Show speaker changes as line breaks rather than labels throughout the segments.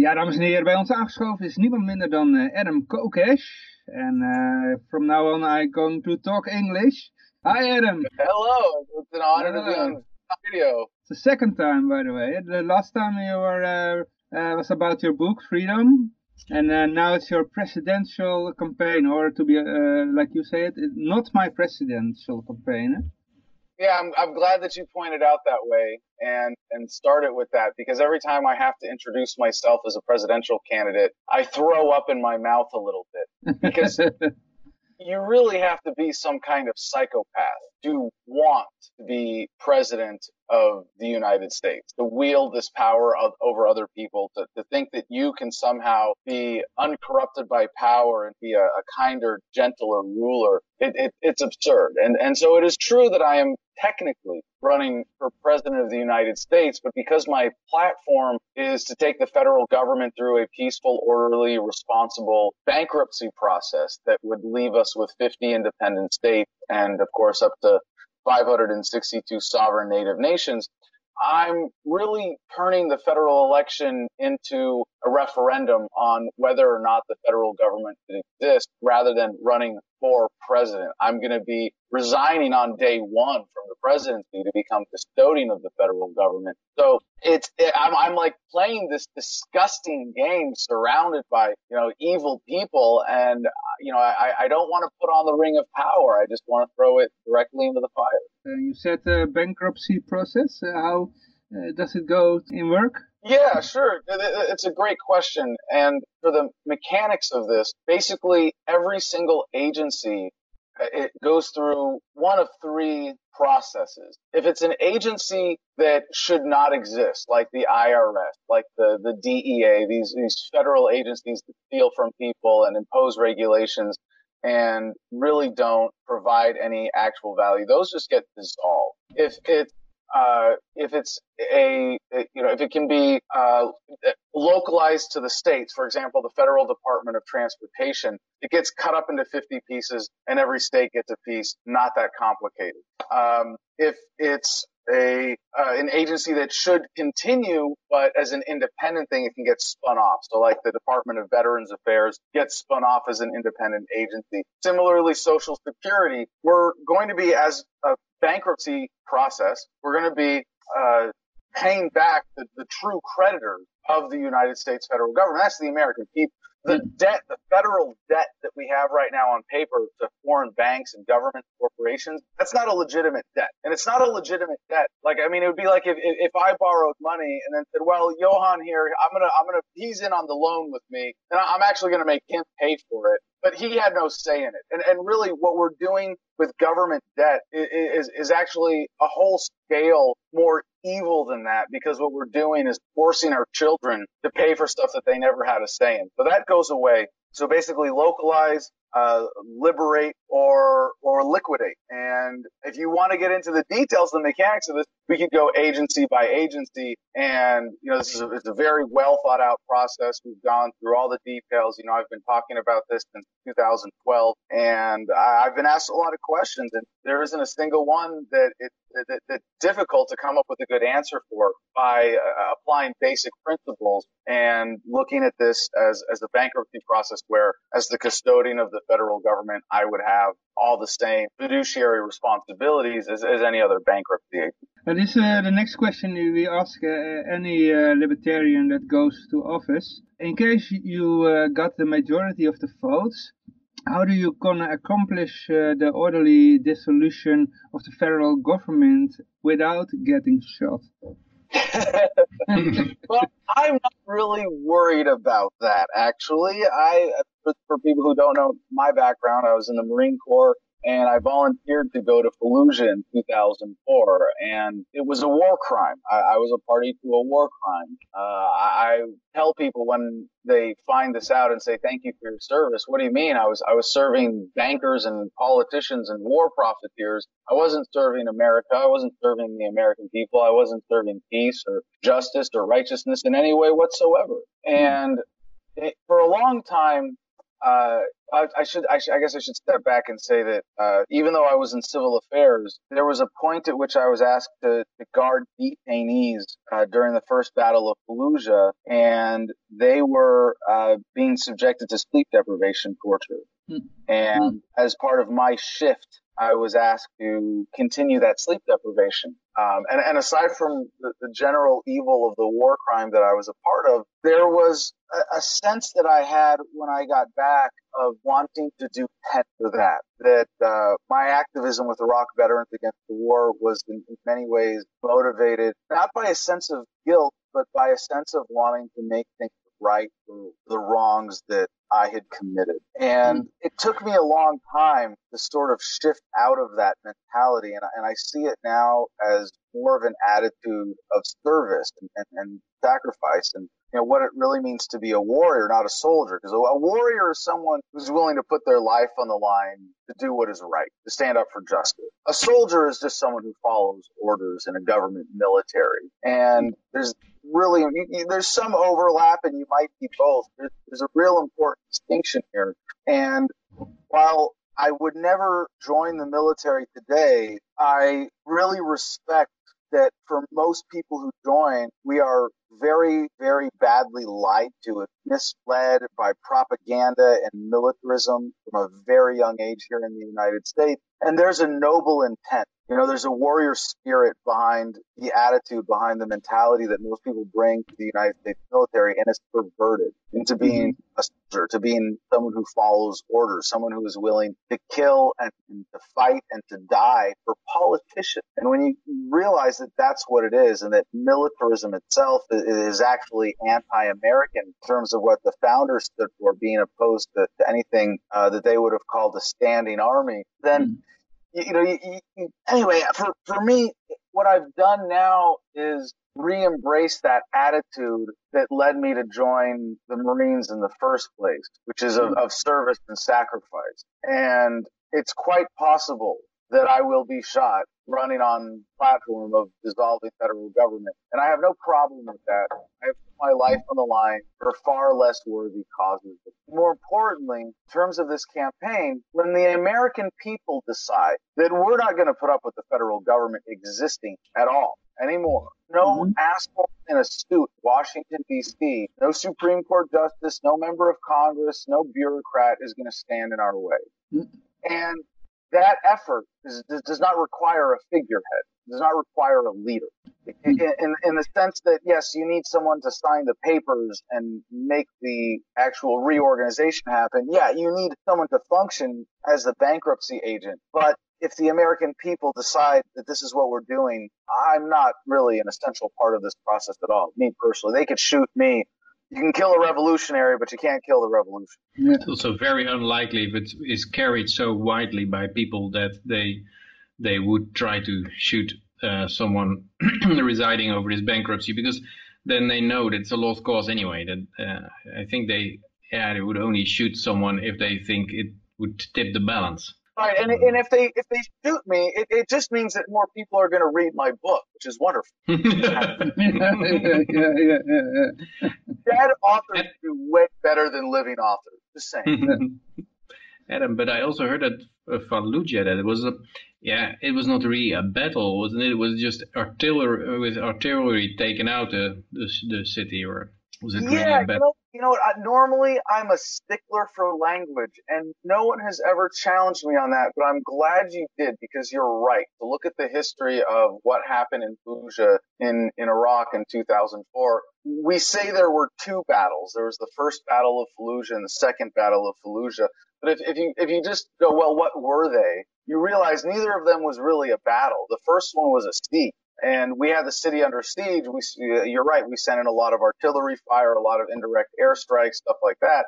Ja, dames en heren, bij ons aangeschoven is niemand minder dan uh, Adam Kokesh. En uh, from now on I'm going to talk English. Hi Adam.
Hello, it's an honor Hello. to be on video.
It's the second time, by the way. The last time you were uh, was about your book, Freedom. And now it's your presidential campaign, or to be, like you say it, not my presidential campaign.
Yeah, I'm, I'm glad that you pointed out that way and, and started with that because every time I have to introduce myself as a presidential candidate, I throw up in my mouth a little bit because you really have to be some kind of psychopath to want to be president of the United States, to wield this power of, over other people, to, to think that you can somehow be uncorrupted by power and be a, a kinder, gentler ruler. It, it, it's absurd. And, and so it is true that I am technically running for president of the United States, but because my platform is to take the federal government through a peaceful, orderly, responsible bankruptcy process that would leave us with 50 independent states and of course up to 562 sovereign native nations, I'm really turning the federal election into a referendum on whether or not the federal government should exist rather than running for president. I'm going to be resigning on day one from the presidency to become custodian of the federal government. So it's, it, I'm, I'm like playing this disgusting game surrounded by, you know, evil people. And, you know, I, I don't want to put on the ring of power. I just want to throw it directly into the fire.
Uh, you said the bankruptcy process. Uh, how uh, does it go in work?
Yeah, sure. It's a great question. And for the mechanics of this, basically every single agency uh, it goes through one of three processes. If it's an agency that should not exist, like the IRS, like the, the DEA, these, these federal agencies that steal from people and impose regulations and really don't provide any actual value, those just get dissolved. If it's uh, if it's a, you know, if it can be uh, localized to the states, for example, the Federal Department of Transportation, it gets cut up into 50 pieces and every state gets a piece. Not that complicated. Um, if it's a uh, an agency that should continue, but as an independent thing, it can get spun off. So, like the Department of Veterans Affairs gets spun off as an independent agency. Similarly, Social Security, we're going to be as a bankruptcy process, we're going to be uh, paying back the, the true creditors of the United States federal government. That's the American people. The hmm. debt, the federal debt that we have right now on paper to foreign banks and government corporations, that's not a legitimate debt. And it's not a legitimate debt. Like, I mean, it would be like if, if I borrowed money and then said, well, Johan here, I'm going to, I'm going to, he's in on the loan with me and I'm actually going to make him pay for it but he had no say in it. And, and really what we're doing with government debt is, is, actually a whole scale more evil than that because what we're doing is forcing our children to pay for stuff that they never had a say in. So that goes away. So basically localize, uh, liberate or, or liquidate. And if you want to get into the details, the mechanics of this, we could go agency by agency. And, you know, this is a, it's a very well thought out process. We've gone through all the details. You know, I've been talking about this since 2012 and I, I've been asked a lot of questions and there isn't a single one that it, that, difficult to come up with a good answer for by uh, applying basic principles and looking at this as, as a bankruptcy process where as the custodian of the federal government, I would have all the same fiduciary responsibilities as, as any other bankruptcy agent.
That is uh, the next question we ask uh, any uh, libertarian that goes to office. In case you uh, got the majority of the votes, how do you gonna accomplish uh, the orderly dissolution of the federal government without getting shot?
well, I'm not really worried about that. Actually, I for, for people who don't know my background, I was in the Marine Corps and I volunteered to go to Fallujah in 2004, and it was a war crime. I, I was a party to a war crime. Uh, I, I tell people when they find this out and say thank you for your service, what do you mean? I was I was serving bankers and politicians and war profiteers. I wasn't serving America. I wasn't serving the American people. I wasn't serving peace or justice or righteousness in any way whatsoever. And it, for a long time, uh, I, I, should, I, should, I guess I should step back and say that uh, even though I was in civil affairs, there was a point at which I was asked to, to guard detainees uh, during the first Battle of Fallujah, and they were uh, being subjected to sleep deprivation torture. Mm. And mm. as part of my shift I was asked to continue that sleep deprivation. Um, and, and, aside from the, the, general evil of the war crime that I was a part of, there was a, a, sense that I had when I got back of wanting to do pen for that. That uh, my activism with Iraq Veterans Against the War was in, in many ways motivated not by a sense of guilt, but by a sense of wanting to make things right the wrongs that I had committed. And mm-hmm. it took me a long time to sort of shift out of that mentality. And, and I see it now as more of an attitude of service and, and, and sacrifice and you know what it really means to be a warrior, not a soldier. Because a, warrior is someone who's willing to put their life on the line to do what is right, to stand up for justice. A soldier is just someone who follows orders in a government military. And there's really you, you, there's some overlap, and you might be both. There's, there's a real important distinction here. And while I would never join the military today, I really respect that for most people who join, we are very, very badly lied to, misled by propaganda and militarism from a very young age here in the United States. And there's a noble intent. You know, there's a warrior spirit behind the attitude, behind the mentality that most people bring to the United States military, and it's perverted into being mm-hmm. a soldier, to being someone who follows orders, someone who is willing to kill and, and to fight and to die for politicians. And when you realize that that's what it is, and that militarism itself is actually anti-American in terms of what the founders stood for, being opposed to, to anything uh, that they would have called a standing army, then mm-hmm you, you know, you, you, anyway, for, for me, what I've done now is re-embrace that attitude that led me to join the Marines in the first place, which is of, mm-hmm. of service and sacrifice. And it's quite possible that I will be shot running on platform of dissolving federal government. And I have no problem with that. I have put my life on the line for far less worthy causes. But more importantly, in terms of this campaign, when the American people decide that we're not going to put up with the federal government existing at all anymore, no mm-hmm. asshole in a suit, Washington, D.C., no Supreme Court justice, no member of Congress, no bureaucrat is going to stand in our way. Mm-hmm. And that effort is, does not require a figurehead, does not require a leader. Hmm. In, in, in, the sense that, yes, you need someone to sign the papers and make the actual reorganization happen. Yeah, you need someone to function as the bankruptcy agent. But if the American people decide that this is what we're doing, I'm not really an essential part of this process at all. Me personally, they could shoot me you can kill a revolutionary, but you can't kill the revolution.
Yeah. It's also very unlikely if it is carried so widely by people that they they would try to shoot uh, someone residing over this bankruptcy because then they know that it's a lost cause anyway. That uh, I think they yeah they would only shoot someone if they think it would tip the balance.
Right, and and if they if they shoot me, it, it just means that more people are going to read my book, which is wonderful. yeah, yeah, yeah, yeah, Dead authors do way better than living authors. Just saying.
Adam, but I also heard that uh, from Fallujah that it was a yeah it was not really a battle, wasn't it? It was just artillery with artillery taken out the the, the city, or was it
yeah, really a battle? You know what? I, normally I'm a stickler for language, and no one has ever challenged me on that. But I'm glad you did because you're right. To look at the history of what happened in Fallujah in in Iraq in 2004, we say there were two battles. There was the first battle of Fallujah and the second battle of Fallujah. But if, if you if you just go, well, what were they? You realize neither of them was really a battle. The first one was a siege and we had the city under siege. We, you're right. We sent in a lot of artillery fire, a lot of indirect airstrikes, stuff like that.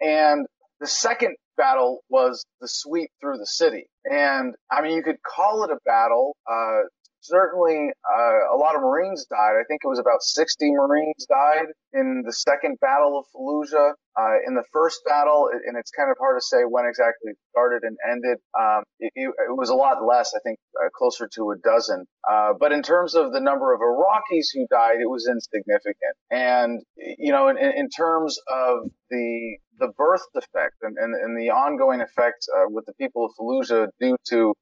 And the second battle was the sweep through the city. And I mean, you could call it a battle. Uh, certainly uh, a lot of Marines died. I think it was about 60 Marines died in the second battle of Fallujah. Uh, in the first battle, and it's kind of hard to say when exactly it started and ended. Um, it, it, was a lot less, I think, uh, closer to a dozen. Uh, but in terms of the number of Iraqis who died, it was insignificant. And you know, in, in terms of the the birth defect and, and, and the ongoing effects uh, with the people of Fallujah due to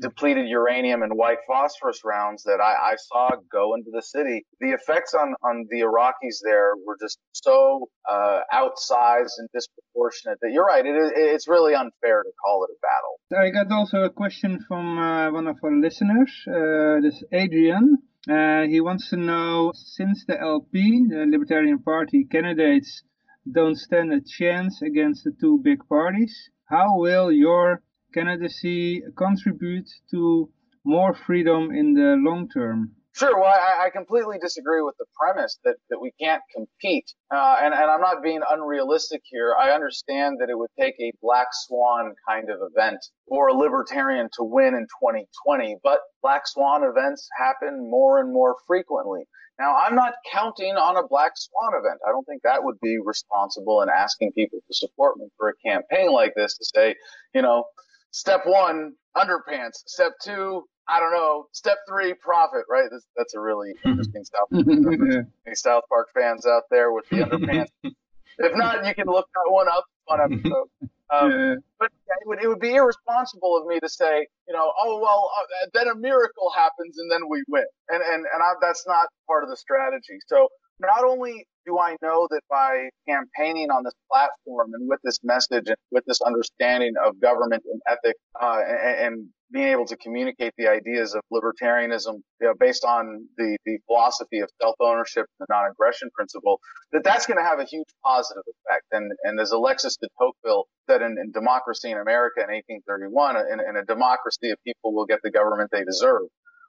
depleted uranium and white phosphorus rounds that I, I, saw go into the city. The effects on, on the Iraqis there were just so uh, outsized and disproportionate that you're right. It is, it's really unfair to call it a battle.
I got also a question from uh, one of our listeners. Uh, this Adrian. Uh, he wants to know, since the LP, the Libertarian Party candidates, don't stand a chance against the two big parties, how will your candidacy contribute to more freedom in the long term?
Sure. Well, I, I, completely disagree with the premise that, that we can't compete. Uh, and, and I'm not being unrealistic here. I understand that it would take a black swan kind of event for a libertarian to win in 2020, but black swan events happen more and more frequently. Now, I'm not counting on a black swan event. I don't think that would be responsible in asking people to support me for a campaign like this to say, you know, step one, underpants. Step two, I don't know. Step three, profit, right? That's, that's a really interesting South, any South Park fans out there with the underpants. if not, you can look that one up. Fun episode. Um, yeah. But it would, it would be irresponsible of me to say, you know, oh well, uh, then a miracle happens and then we win, and and and I, that's not part of the strategy. So not only do I know that by campaigning on this platform and with this message and with this understanding of government and ethics uh, and, and, being able to communicate the ideas of libertarianism you know, based on the, the philosophy of self-ownership and the non-aggression principle, that that's going to have a huge positive effect. And, and as Alexis de Tocqueville said in, in Democracy in America in 1831, in, in a democracy, if people will get the government they deserve.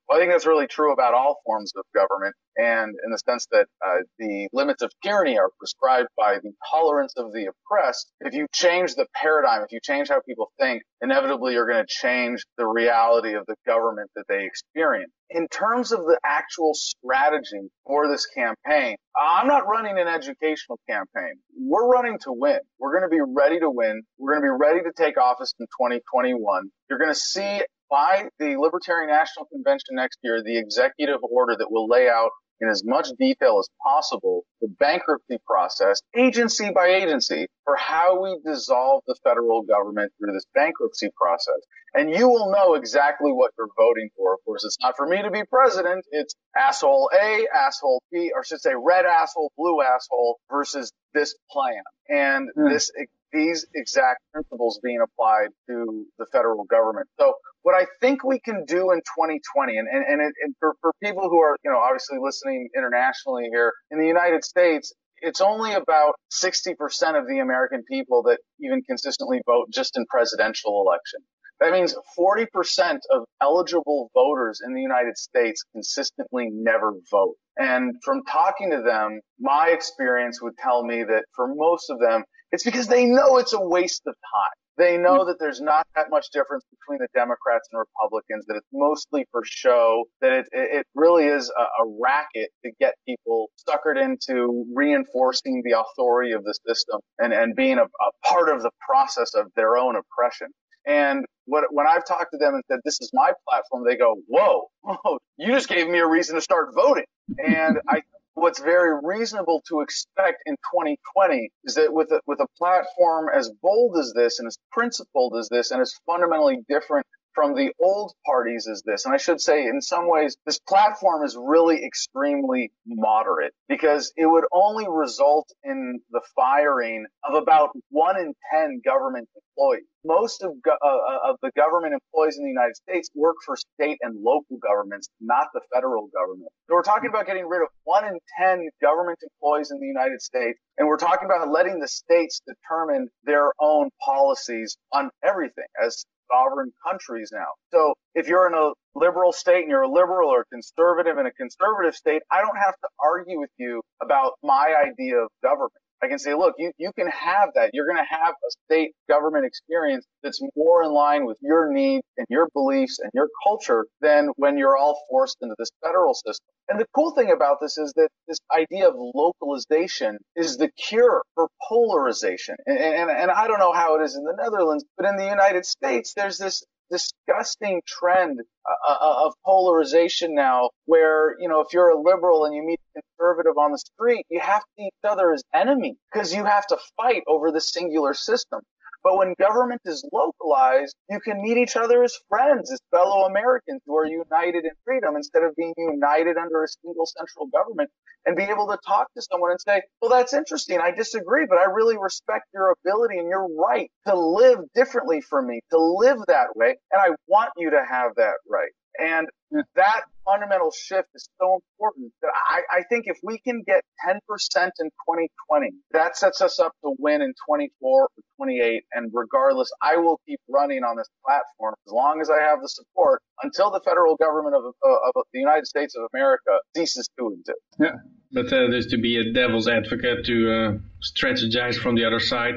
Well, I think that's really true about all forms of government, and in the sense that uh, the limits of tyranny are prescribed by the tolerance of the oppressed. If you change the paradigm, if you change how people think, inevitably you're going to change the reality of the government that they experience. In terms of the actual strategy for this campaign, I'm not running an educational campaign. We're running to win. We're going to be ready to win. We're going to be ready to take office in 2021. You're going to see by the Libertarian National Convention next year the executive order that will lay out in as much detail as possible the bankruptcy process, agency by agency, for how we dissolve the federal government through this bankruptcy process. And you will know exactly what you're voting for. Of course, it's not for me to be president. It's asshole A, asshole B, or I should say red asshole, blue asshole versus this plan. And mm. this these exact principles being applied to the federal government. So what I think we can do in 2020, and, and, and, it, and for, for people who are, you know, obviously listening internationally here in the United States, it's only about 60% of the American people that even consistently vote just in presidential election. That means 40% of eligible voters in the United States consistently never vote. And from talking to them, my experience would tell me that for most of them, it's because they know it's a waste of time. They know that there's not that much difference between the Democrats and Republicans, that it's mostly for show, that it, it really is a, a racket to get people suckered into reinforcing the authority of the system and, and being a, a part of the process of their own oppression. And what, when I've talked to them and said, this is my platform, they go, whoa, whoa, you just gave me a reason to start voting. And I what's very reasonable to expect in 2020 is that with a, with a platform as bold as this and as principled as this and as fundamentally different from the old parties is this. And I should say, in some ways, this platform is really extremely moderate because it would only result in the firing of about one in 10 government employees. Most of, uh, uh, of the government employees in the United States work for state and local governments, not the federal government. So we're talking about getting rid of one in 10 government employees in the United States. And we're talking about letting the states determine their own policies on everything as sovereign countries now. So if you're in a liberal state and you're a liberal or conservative in a conservative state, I don't have to argue with you about my idea of government. I can say, look, you, you can have that. You're going to have a state government experience that's more in line with your needs and your beliefs and your culture than when you're all forced into this federal system. And the cool thing about this is that this idea of localization is the cure for polarization. And, and, and I don't know how it is in the Netherlands, but in the United States, there's this disgusting trend uh, uh, of polarization now where, you know, if you're a liberal and you meet a conservative on the street, you have to see each other as enemy because you have to fight over the singular system. But when government is localized, you can meet each other as friends, as fellow Americans who are united in freedom instead of being united under a single central government and be able to talk to someone and say, well, that's interesting. I disagree, but I really respect your ability and your right to live differently from me, to live that way. And I want you to have that right. And that fundamental shift is so important that I, I think if we can get 10% in 2020, that sets us up to win in 24 or 28. And regardless, I will keep running on this platform as long as I have the support until the federal government of, of, of the United States of America ceases to exist.
Yeah. But uh, there's to be a devil's advocate to uh, strategize from the other side.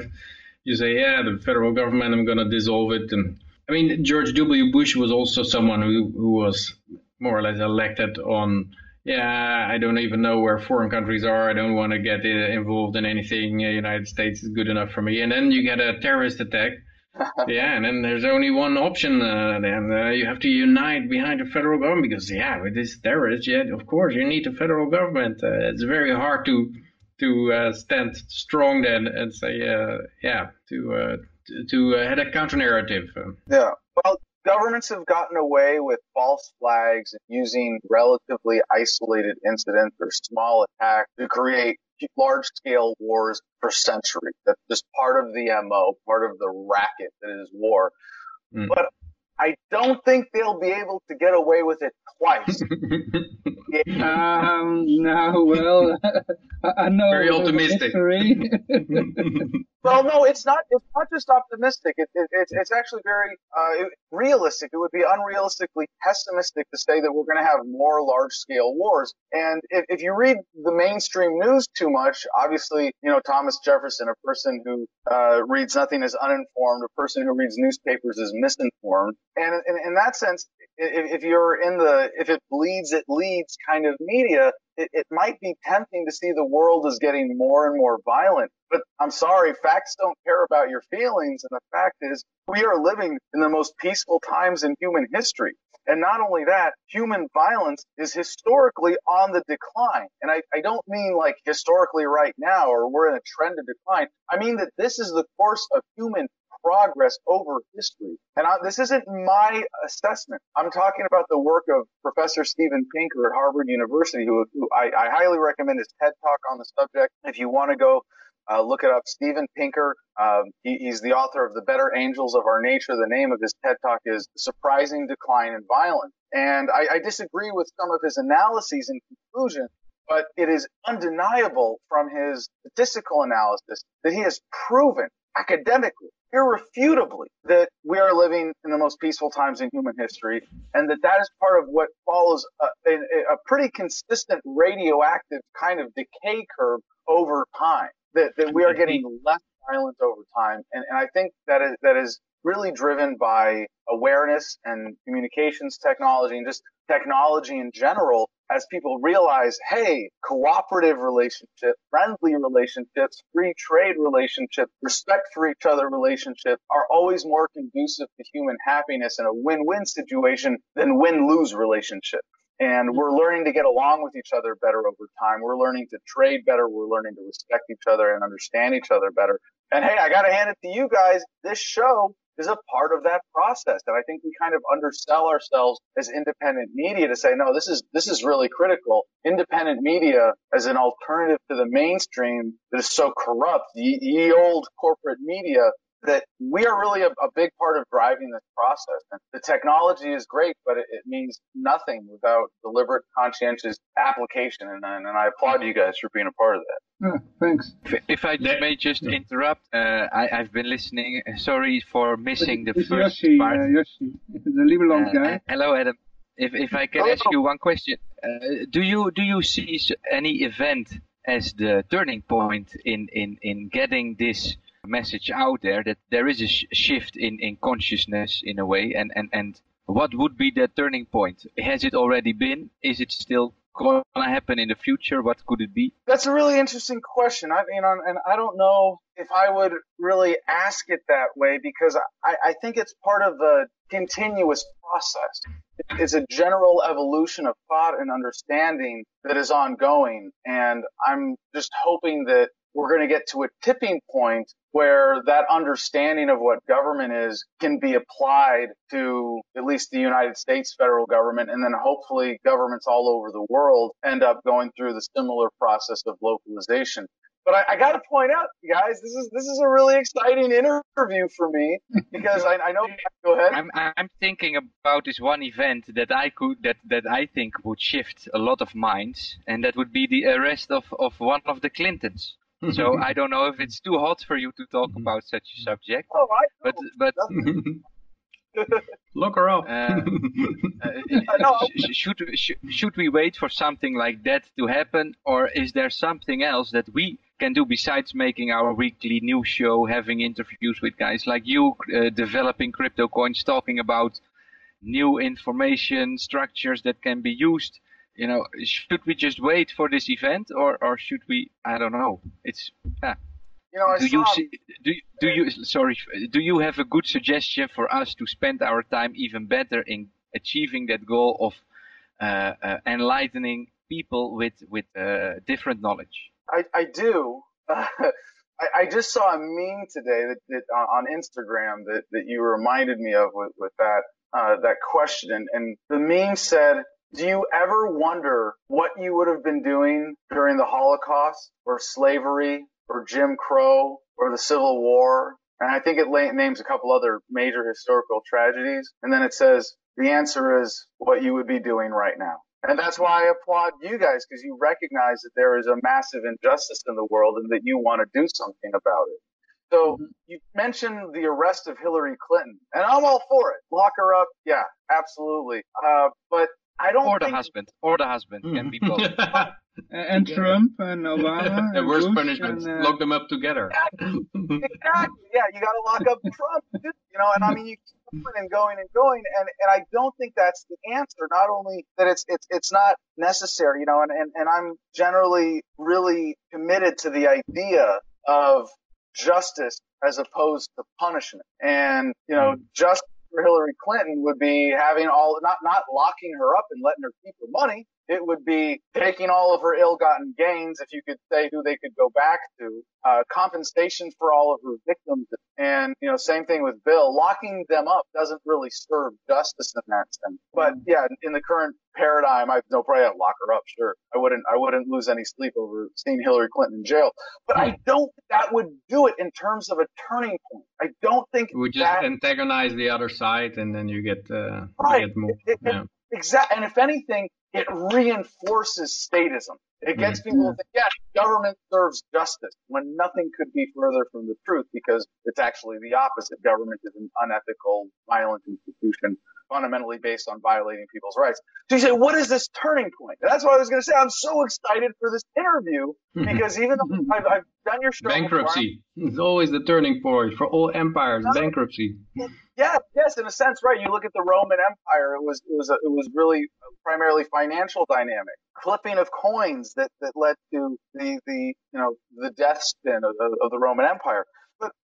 You say, yeah, the federal government, I'm going to dissolve it. And I mean, George W. Bush was also someone who, who was more or less elected on, yeah, I don't even know where foreign countries are. I don't want to get involved in anything. The United States is good enough for me. And then you get a terrorist attack. yeah, and then there's only one option. Uh, then uh, you have to unite behind the federal government because, yeah, with this terrorist, yeah, of course you need the federal government. Uh, it's very hard to to uh, stand strong then and say, uh, yeah, to uh, to uh, head a counter narrative.
Yeah. Well, governments have gotten away with false flags and using relatively isolated incidents or small attacks to create large scale wars for centuries. That's just part of the MO, part of the racket that is war. Mm. But I don't think they'll be able to get away with it twice.
um, no, well, I know.
Very optimistic.
well, no, it's not. It's not just optimistic. It, it, it's it's actually very uh, realistic. It would be unrealistically pessimistic to say that we're going to have more large-scale wars. And if, if you read the mainstream news too much, obviously, you know Thomas Jefferson, a person who uh, reads nothing is uninformed, a person who reads newspapers is misinformed. And in, in that sense, if, if, you're in the if it bleeds, it leads kind of media, it, it might be tempting to see the world is getting more and more violent. But I'm sorry, facts don't care about your feelings. And the fact is, we are living in the most peaceful times in human history. And not only that, human violence is historically on the decline. And I, I, don't mean like historically right now or we're in a trend of decline. I mean that this is the course of human progress over history. And I, this isn't my assessment. I'm talking about the work of Professor Steven Pinker at Harvard University, who, who I, I, highly recommend his TED talk on the subject. If you want to go uh, look it up, Steven Pinker. Um, he, he's the author of The Better Angels of Our Nature. The name of his TED talk is Surprising Decline in Violence. And I, I disagree with some of his analyses and conclusions, but it is undeniable from his statistical analysis that he has proven academically irrefutably that we are living in the most peaceful times in human history and that that is part of what follows a, a, a pretty consistent radioactive kind of decay curve over time that, that we are getting less violent over time. And, and i think that is that is really driven by awareness and communications technology and just technology in general as people realize, hey, cooperative relationships, friendly relationships, free trade relationships, respect for each other relationships are always more conducive to human happiness in a win-win situation than win-lose relationships. And we're learning to get along with each other better over time. We're learning to trade better. We're learning to respect each other and understand each other better. And hey, I got to hand it to you guys. This show is a part of that process. And I think we kind of undersell ourselves as independent media to say, no, this is, this is really critical. Independent media as an alternative to the mainstream that is so corrupt, the, the old corporate media that we are really a, a, big part of driving this process. And the technology is great, but it, it means nothing without deliberate, conscientious application. And, and, and, I applaud you guys for being a part of that.
Yeah, thanks.
If, if I may just interrupt, uh, I, have been listening. Uh, sorry for missing the
it's
first
Yoshi,
part.
Uh, Yoshi, the Liberland uh, guy.
hello, Adam. If if I can ask you one question, uh, do you do you see any event as the turning point in in in getting this message out there that there is a sh shift in, in consciousness in a way and, and, and what would be the turning point? Has it already been? Is it still going to happen in the future? What could it be?
That's a really interesting question. I you know, and I don't know if I would really ask it that way because I, I think it's part of a continuous process. It's a general evolution of thought and understanding that is ongoing. And I'm just hoping that we're going to get to a tipping point where that understanding of what government is can be applied to at least the United States federal government and then hopefully governments all over the world end up going through the similar process of localization. But I, I got to point out, guys, this is this is a really exciting interview for me because I, I know. Go ahead.
I'm I'm thinking about this one event that I could that that I think would shift a lot of minds, and that would be the arrest of of one of the Clintons. So I don't know if it's too hot for you to talk about such a subject.
Oh, I know.
But but
Lock her up.
uh, uh, sh- should sh- should we wait for something like that to happen, or is there something else that we can do besides making our weekly news show, having interviews with guys like you, uh, developing crypto coins, talking about new information structures that can be used? You know, should we just wait for this event, or or should we? I don't know. It's yeah.
You know, I
do you see, do do you sorry do you have a good suggestion for us to spend our time even better in achieving that goal of uh, uh, enlightening people with with uh, different knowledge?
I, I do. I, I just saw a meme today that, that on on Instagram that, that you reminded me of with, with that uh, that question, and, and the meme said, "Do you ever wonder what you would have been doing during the Holocaust, or slavery, or Jim Crow, or the Civil War?" And I think it names a couple other major historical tragedies, and then it says the answer is what you would be doing right now. And that's why I applaud you guys because you recognize that there is a massive injustice in the world and that you want to do something about it. So you mentioned the arrest of Hillary Clinton, and I'm all for it. Lock her up, yeah, absolutely. Uh, but I don't
Or the
think
husband, or the husband can be both.
And Trump and Obama.
the
and
worst
Bush
punishment.
and, uh,
Lock them up together.
exactly. Yeah, you got to lock up Trump. You know, and I mean, you keep going and going and going, and and I don't think that's the answer. Not only that it's it's it's not necessary, you know, and and and I'm generally really committed to the idea of justice as opposed to punishment. And you know, justice for Hillary Clinton would be having all not not locking her up and letting her keep her money. It would be taking all of her ill-gotten gains, if you could say who they could go back to, uh, compensation for all of her victims, and you know, same thing with Bill. Locking them up doesn't really serve justice in that sense. But yeah, in the current paradigm, I no problem. Lock her up, sure. I wouldn't. I wouldn't lose any sleep over seeing Hillary Clinton in jail. But I don't think that would do it in terms of a turning point. I don't think
we just
that
antagonize the other side, and then you get uh,
Right.
you get more.
It- it-
yeah.
Exactly. And if anything, it reinforces statism. It gets mm-hmm. people to think, yes, government serves justice when nothing could be further from the truth because it's actually the opposite. Government is an unethical, violent institution fundamentally based on violating people's rights. So you say, what is this turning point? And that's what I was going to say. I'm so excited for this interview because even though I've, I've done your show
Bankruptcy is always the turning point for all empires. Bankruptcy.
Yeah, yes, in a sense, right. You look at the Roman Empire; it was it was a, it was really primarily financial dynamic, clipping of coins that that led to the the you know the death spin of, of, of the Roman Empire.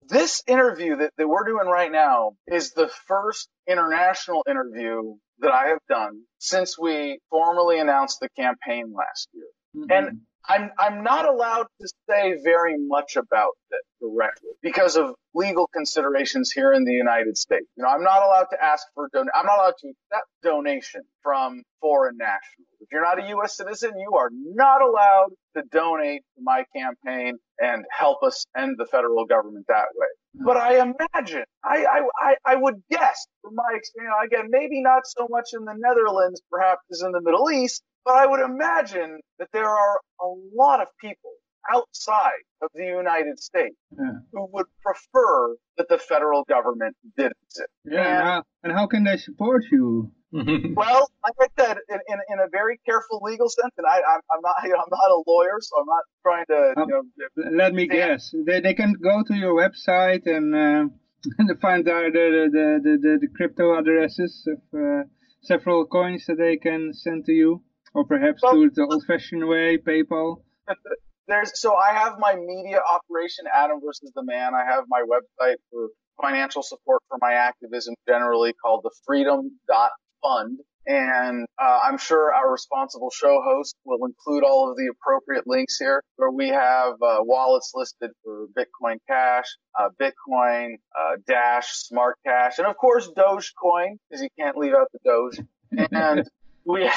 This interview that, that we're doing right now is the first international interview that I have done since we formally announced the campaign last year. Mm-hmm. And I'm I'm not allowed to say very much about it directly because of legal considerations here in the United States. You know, I'm not allowed to ask for don. I'm not allowed to accept donation from foreign nationals. If you're not a U.S. citizen, you are not allowed to donate to my campaign and help us end the federal government that way. But I imagine, I, I, I, I would guess from my experience, again, maybe not so much in the Netherlands, perhaps as in the Middle East, but I would imagine that there are a lot of people outside of the United States
Yeah.
who would prefer that the federal government did it.
Yeah, and how, and how can they support you?
Well, like I said, in, in, in a very careful legal sense, and I, I'm, I'm not, you know, I'm not a lawyer, so I'm not trying to, you know,
Let me guess. They they can go to your website and uh, find out the the, the, the, the crypto addresses of uh, several coins that they can send to you. Or perhaps
Well-
do it the old-fashioned way, PayPal?
there's so I have my media operation, Adam versus the Man. I have my website for financial support for my activism generally called the Freedom Fund, And uh, I'm sure our responsible show host will include all of the appropriate links here where we have uh, wallets listed for Bitcoin Cash, uh, Bitcoin, uh, Dash, Smart Cash, and of course Dogecoin because you can't leave out the Doge. And we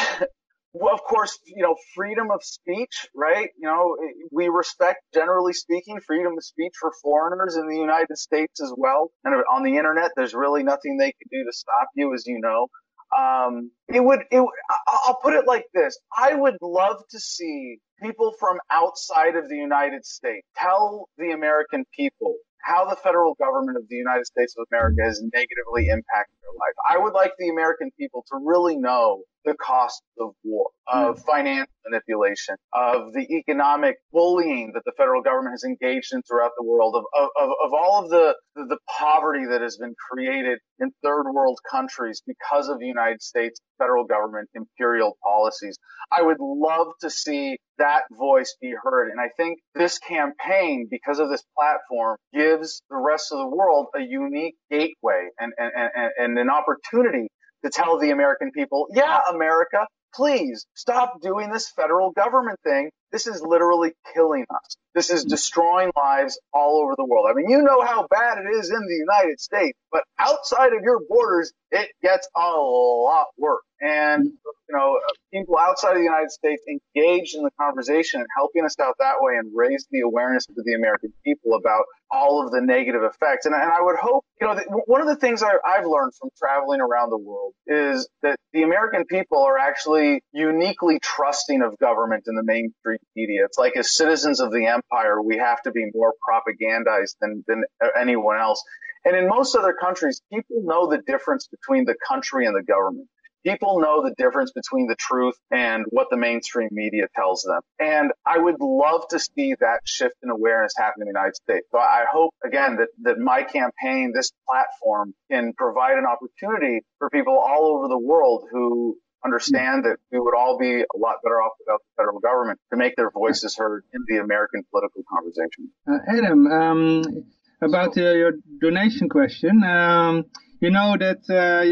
well, of course, you know, freedom of speech, right? You know, we respect, generally speaking, freedom of speech for foreigners in the United States as well. And on the internet, there's really nothing they can do to stop you, as you know. Um, it would, it, I'll put it like this. I would love to see people from outside of the United States tell the American people how the federal government of the United States of America has negatively impacted their life. I would like the American people to really know the costs of war, of hmm. financial manipulation, of the economic bullying that the federal government has engaged in throughout the world, of, of, of of all of the, the, the poverty that has been created in third world countries because of the United States federal government imperial policies. I would love to see that voice be heard. And I think this campaign, because of this platform, gives the rest of the world a unique gateway and, and, and, and an opportunity to tell the American people, yeah, America, please stop doing this federal government thing. This is literally killing us. This is destroying lives all over the world. I mean, you know how bad it is in the United States, but outside of your borders, it gets a lot worse. And, you know, people outside of the United States engaged in the conversation and helping us out that way and raise the awareness to the American people about all of the negative effects. And, and I would hope, you know, one of the things I, I've learned from traveling around the world is that the American people are actually uniquely trusting of government in the mainstream media. It's like as citizens of the empire, we have to be more propagandized than, than anyone else. And in most other countries, people know the difference between the country and the government. People know the difference between the truth and what the mainstream media tells them. And I would love to see that shift in awareness happen in the United States. So I hope, again, that, that my campaign, this platform, can provide an opportunity for people all over the world who understand that we would all be a lot better off without the federal government to make their voices heard in the American political conversation.
Uh, Adam, um, about uh, your donation question, um, you know that uh,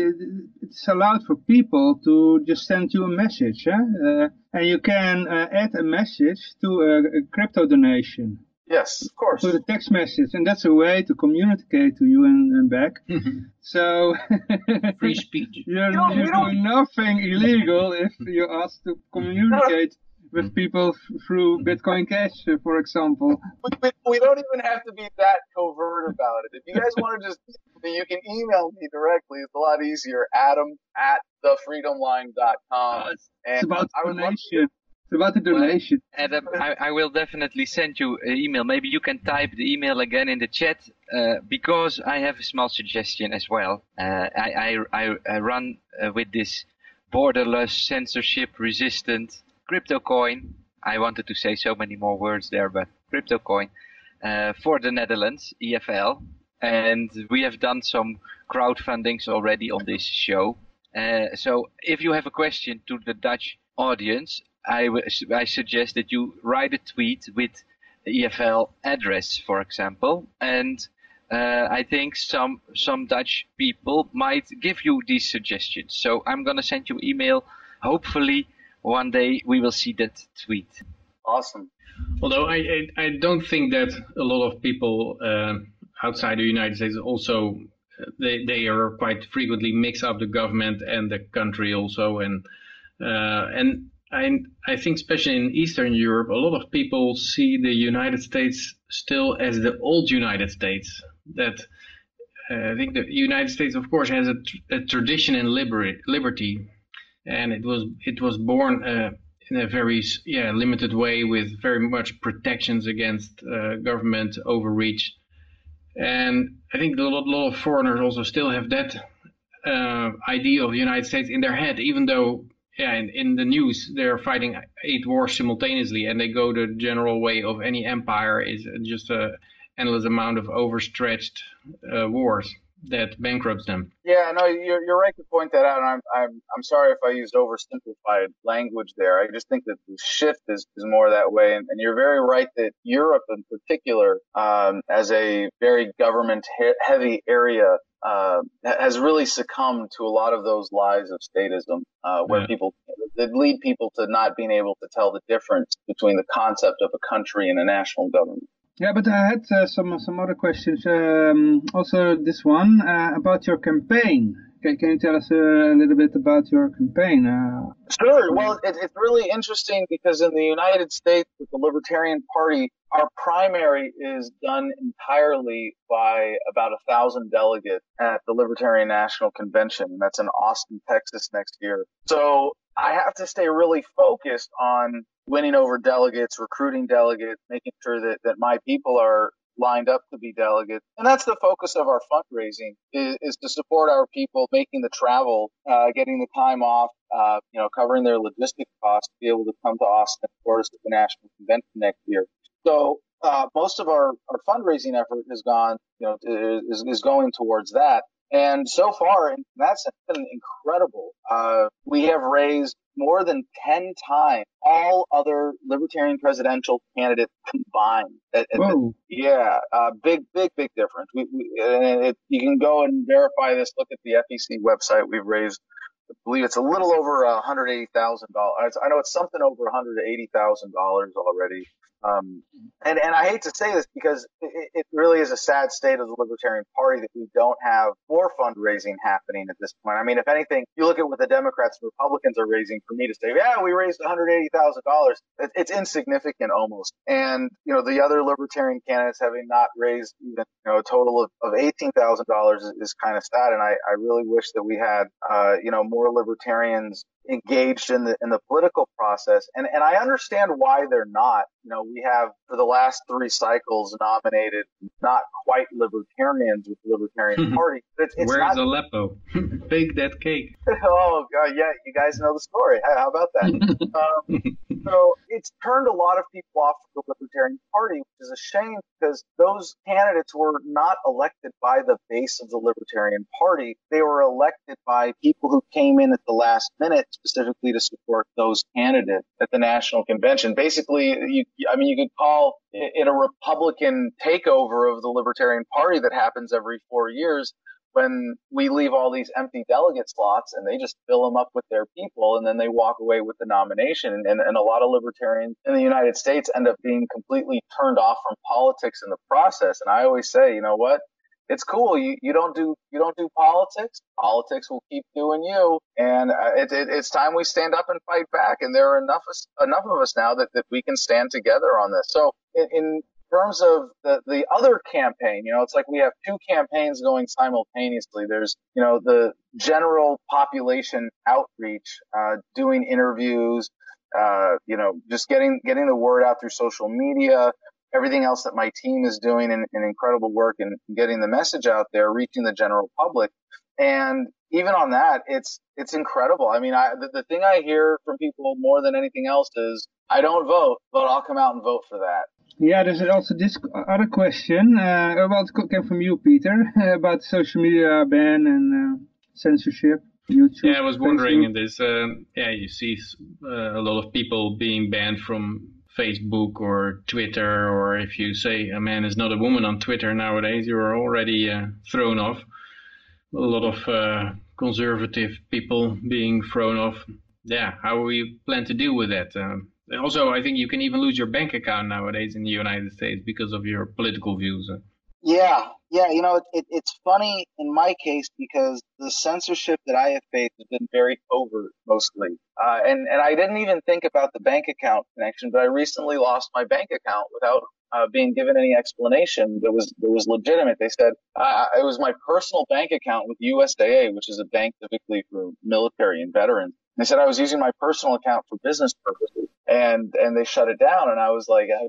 it's allowed for people to just send you a message, uh, and you can uh, add a message to a, a crypto donation
Yes, of course.
to the text message, and that's a way to communicate to you and, and back. so
Free speech.
you're,
You don't-
you're doing nothing illegal if you're asked to communicate with people f- through Bitcoin Cash, uh, for example.
we, we, we don't even have to be that covert about it. If you guys want to just, you can email me directly. It's a lot easier. Adam at thefreedomline.com.
it's,
And
it's about
I would love
donation. It's about the donation.
Adam, I, I will definitely send you an email. Maybe you can type the email again in the chat uh, because I have a small suggestion as well. Uh, I, I, I, I run uh, with this borderless, censorship resistant crypto coin. I wanted to say so many more words there, but crypto coin uh, for the Netherlands, EFL. And we have done some crowdfundings already on this show. Uh, so if you have a question to the Dutch audience, I, w- I suggest that you write a tweet with the EFL address, for example, and uh, I think some some Dutch people might give you these suggestions. So I'm gonna send you an email. Hopefully, one day we will see that tweet.
Awesome.
Although I, I, I don't think that a lot of people uh, outside the United States also uh, they they are quite frequently mix up the government and the country also and uh, and I I think especially in Eastern Europe a lot of people see the United States still as the old United States that uh, I think the United States of course has a, a tradition in liberty liberty and it was it was born uh, in a very yeah limited way with very much protections against uh, government overreach. And I think a lot, lot of foreigners also still have that uh, idea of the United States in their head even though yeah in, in the news they're fighting eight wars simultaneously and they go the general way of any empire is just a endless amount of overstretched uh, wars that bankrupts them.
Yeah, no, you're you're right to point that out. And I'm I'm I'm sorry if I used oversimplified language there. I just think that the shift is, is more that way. And, and you're very right that Europe in particular, um, as a very government he- heavy area, uh, has really succumbed to a lot of those lies of statism, uh, where yeah. people that lead people to not being able to tell the difference between the concept of a country and a national government.
Yeah, but I had uh, some some other questions. Um, also, this one uh, about your campaign. Can, can you tell us uh, a little bit about your campaign? Uh,
sure. Well, it, it's really interesting because in the United States, with the Libertarian Party, our primary is done entirely by about a thousand delegates at the Libertarian National Convention, and that's in Austin, Texas next year. So I have to stay really focused on winning over delegates, recruiting delegates, making sure that, that my people are lined up to be delegates. And that's the focus of our fundraising is, is to support our people making the travel, uh, getting the time off, uh, you know, covering their logistic costs to be able to come to Austin support us at the national convention next year. So, uh, most of our, our fundraising effort has gone, you know, is, is going towards that. And so far, that's been incredible. Uh, we have raised more than 10 times all other libertarian presidential candidates combined. yeah, uh, big, big, big difference. We, we, it, you can go and verify this. Look at the FEC website. We've raised, I believe it's a little over $180,000. I know it's something over $180,000 already. Um, and, and I hate to say this because it, it, really is a sad state of the Libertarian Party that we don't have more fundraising happening at this point. I mean, if anything, you look at what the Democrats and Republicans are raising for me to say, yeah, we raised $180,000. It, it's insignificant almost. And, you know, the other Libertarian candidates having not raised even, you know, a total of, of $18,000 is, is kind of sad. And I, I really wish that we had, uh, you know, more Libertarians engaged in the in the political process and and I understand why they're not. You know we have for the last three cycles nominated not quite libertarians with the libertarian party
it's, it's where's not... Aleppo? Bake that cake.
Oh god yeah you guys know the story. How about that? Um, so it's turned a lot of people off from the libertarian party which is a shame because those candidates were not elected by the base of the libertarian party. They were elected by people who came in at the last minute specifically to support those candidates at the national convention. Basically, you, I mean, you could call it a Republican takeover of the Libertarian Party that happens every four years when we leave all these empty delegate slots and they just fill them up with their people and then they walk away with the nomination. And, and a lot of libertarians in the United States end up being completely turned off from politics in the process. And I always say, you know what? It's cool. You, you don't do you don't do politics. Politics will keep doing you, and uh, it, it, it's time we stand up and fight back. And there are enough enough of us now that, that we can stand together on this. So in, in terms of the the other campaign, you know, it's like we have two campaigns going simultaneously. There's you know the general population outreach, uh, doing interviews, uh, you know, just getting getting the word out through social media everything else that my team is doing in, in incredible work and getting the message out there, reaching the general public. And even on that, it's it's incredible. I mean, I, the, the thing I hear from people more than anything else is, I don't vote, but I'll come out and vote for that.
Yeah, there's also this other question. Uh, well, it came from you, Peter, about social media ban and uh, censorship. YouTube,
yeah, I was wondering in this. Uh, yeah, you see uh, a lot of people being banned from Facebook or Twitter, or if you say a man is not a woman on Twitter nowadays, you are already uh, thrown off. A lot of uh, conservative people being thrown off. Yeah, how we plan to deal with that? Um, also, I think you can even lose your bank account nowadays in the United States because of your political views.
Yeah, yeah, you know, it, it, it's funny in my case because the censorship that I have faced has been very overt mostly. Uh, and, and I didn't even think about the bank account connection, but I recently lost my bank account without uh, being given any explanation that was that was legitimate. They said uh, it was my personal bank account with USAA, which is a bank typically for military and veterans. They said I was using my personal account for business purposes, and and they shut it down. And I was like, I,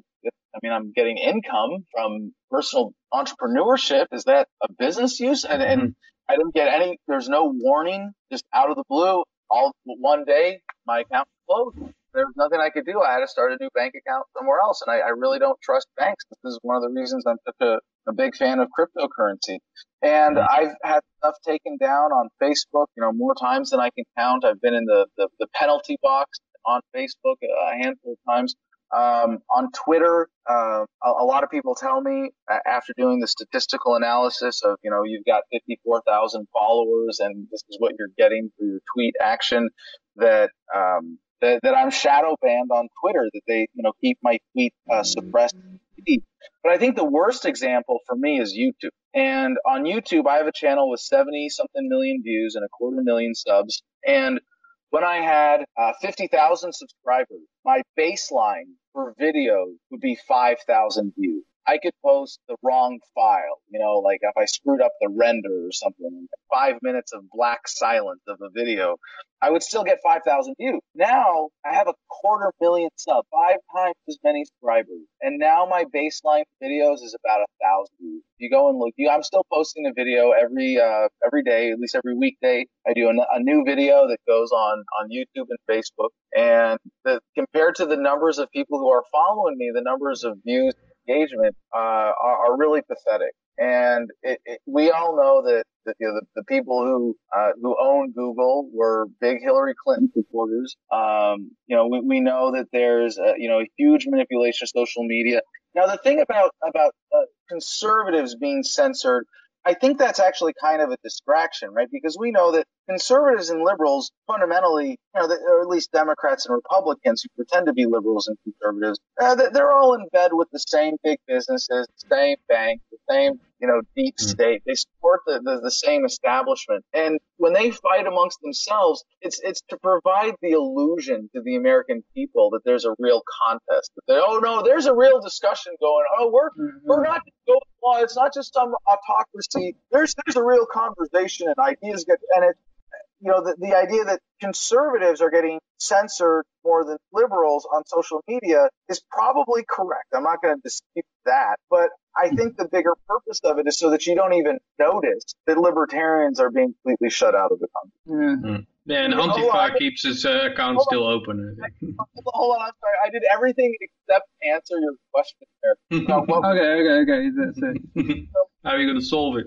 I mean, I'm getting income from personal entrepreneurship. Is that a business use? And, and mm-hmm. I didn't get any. There's no warning. Just out of the blue, all one day, my account closed. There was nothing I could do. I had to start a new bank account somewhere else. And I, I really don't trust banks. This is one of the reasons I'm such a, a big fan of cryptocurrency. And mm-hmm. I've had stuff taken down on Facebook, you know, more times than I can count. I've been in the, the, the penalty box on Facebook a handful of times. Um, on Twitter, uh, a, a, lot of people tell me after doing the statistical analysis of, you know, you've got 54,000 followers and this is what you're getting for your tweet action that, um, that, that, I'm shadow banned on Twitter, that they, you know, keep my tweet uh, suppressed. But I think the worst example for me is YouTube. And on YouTube, I have a channel with 70 something million views and a quarter million subs. And when I had uh, 50,000 subscribers, my baseline for video would be 5,000 views. I could post the wrong file, you know, like if I screwed up the render or something, five minutes of black silence of a video, I would still get 5,000 views. Now I have a quarter million subs, five times as many subscribers. And now my baseline videos is about a thousand views. You go and look, you, I'm still posting a video every, uh, every day, at least every weekday. I do a, a new video that goes on, on YouTube and Facebook. And the, compared to the numbers of people who are following me, the numbers of views engagement uh, are, are, really pathetic. And it, it, we all know that, you know, the, the, people who uh, who own Google were big Hillary Clinton supporters. Um, you know, we, we know that there's a, you know a huge manipulation of social media. Now, the thing about about uh, conservatives being censored I think that's actually kind of a distraction, right? Because we know that conservatives and liberals fundamentally, you know, or at least Democrats and Republicans who pretend to be liberals and conservatives, uh, they're all in bed with the same big businesses, the same banks, the same you know, deep mm. state. They support the, the, the, same establishment. And when they fight amongst themselves, it's, it's to provide the illusion to the American people that there's a real contest. That they, oh no, there's a real discussion going. Oh, we're, mm-hmm. we're not going law. It's not just some autocracy. There's, there's a real conversation and ideas get, and it, you know, the, the idea that conservatives are getting censored more than liberals on social media is probably correct. I'm not going to dispute that, but I think the bigger purpose of it is so that you don't even notice that libertarians are being completely shut out of the country.
Yeah. Mm. Yeah, and Antifa keeps his uh, account hold still on. open.
Hold on, I'm sorry. I did everything except answer your question there.
Okay, okay, okay. That's it.
How are you going to solve it?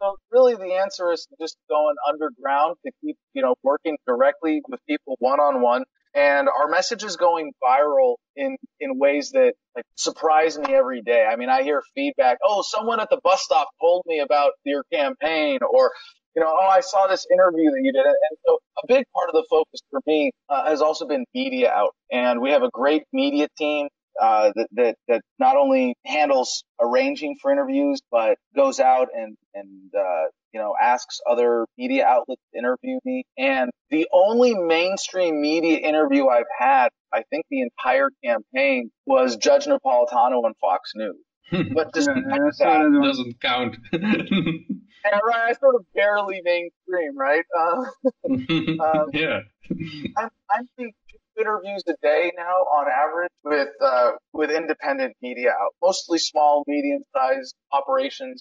So really the answer is just going underground to keep, you know, working directly with people one on one. And our message is going viral in, in ways that like surprise me every day. I mean, I hear feedback. Oh, someone at the bus stop told me about your campaign or, you know, oh, I saw this interview that you did. And so a big part of the focus for me uh, has also been media out. And we have a great media team uh, that, that, that not only handles arranging for interviews, but goes out and, and, uh, you know, asks other media outlets to interview me. And the only mainstream media interview I've had, I think the entire campaign was Judge Napolitano on Fox News.
but just yeah, that doesn't count.
and right, I sort of barely mainstream, right? Uh,
um, yeah.
I'm, I'm being interviews a day now on average with uh, with independent media out, mostly small, medium sized operations.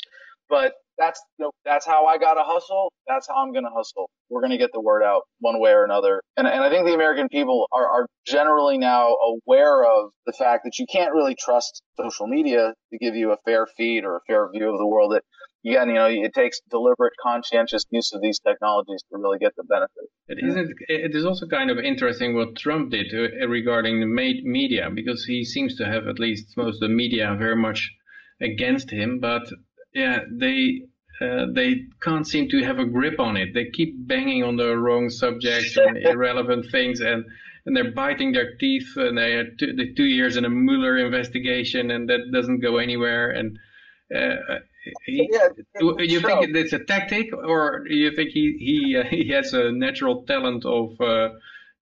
But that's you know, that's how I got to hustle. That's how I'm going to hustle. We're going to get the word out one way or another. And, and I think the American people are, are generally now aware of the fact that you can't really trust social media to give you a fair feed or a fair view of the world. That again, you know, it takes deliberate, conscientious use of these technologies to really get the benefit.
It isn't. It is also kind of interesting what Trump did uh, regarding the media because he seems to have at least most of the media very much against him. But yeah, they uh, they can't seem to have a grip on it. They keep banging on the wrong subjects and irrelevant things, and and they're biting their teeth. And they had two, the two years in a Mueller investigation, and that doesn't go anywhere. And uh, he, yeah, do you think it's a tactic, or do you think he he uh, he has a natural talent of uh,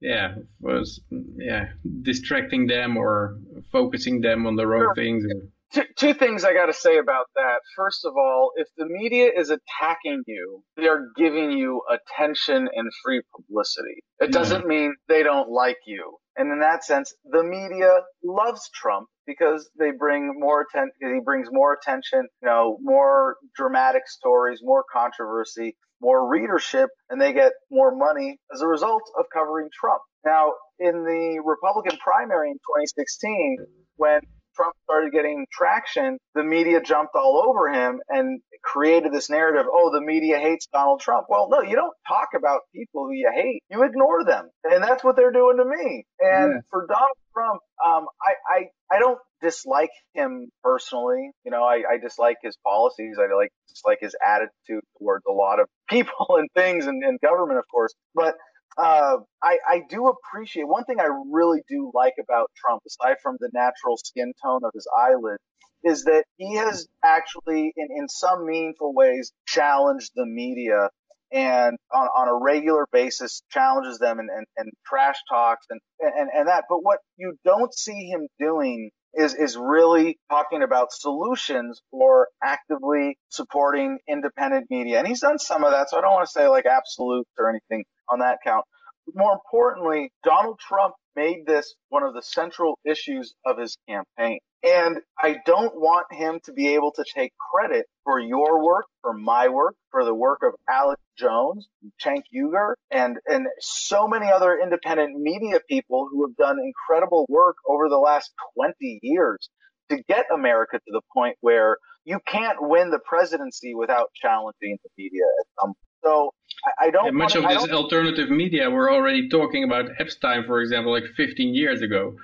yeah was yeah distracting them or focusing them on the wrong sure. things?
Two, two things I got to say about that. First of all, if the media is attacking you, they are giving you attention and free publicity. It doesn't mean they don't like you. And in that sense, the media loves Trump because they bring more attention, he brings more attention, you know, more dramatic stories, more controversy, more readership, and they get more money as a result of covering Trump. Now, in the Republican primary in 2016, when Trump started getting traction, the media jumped all over him and created this narrative, oh, the media hates Donald Trump. Well, no, you don't talk about people who you hate. You ignore them. And that's what they're doing to me. And yeah. for Donald Trump, um, I, I, I don't dislike him personally. You know, I, I dislike his policies. I like dislike his attitude towards a lot of people and things and, and government, of course. But uh, I, I do appreciate one thing I really do like about Trump, aside from the natural skin tone of his eyelid, is that he has actually, in, in some meaningful ways, challenged the media and on, on a regular basis challenges them and, and, and trash talks and, and, and that. But what you don't see him doing is is really talking about solutions or actively supporting independent media. And he's done some of that, so I don't want to say like absolute or anything on that count. But More importantly, Donald Trump made this one of the central issues of his campaign. And I don't want him to be able to take credit for your work, for my work, for the work of Alex Jones, Cenk Uygur, and, and so many other independent media people who have done incredible work over the last 20 years to get America to the point where you can't win the presidency without challenging the media at some so I, don't.
And much
of
this alternative media we're already talking about Epstein, for example, like 15 years ago.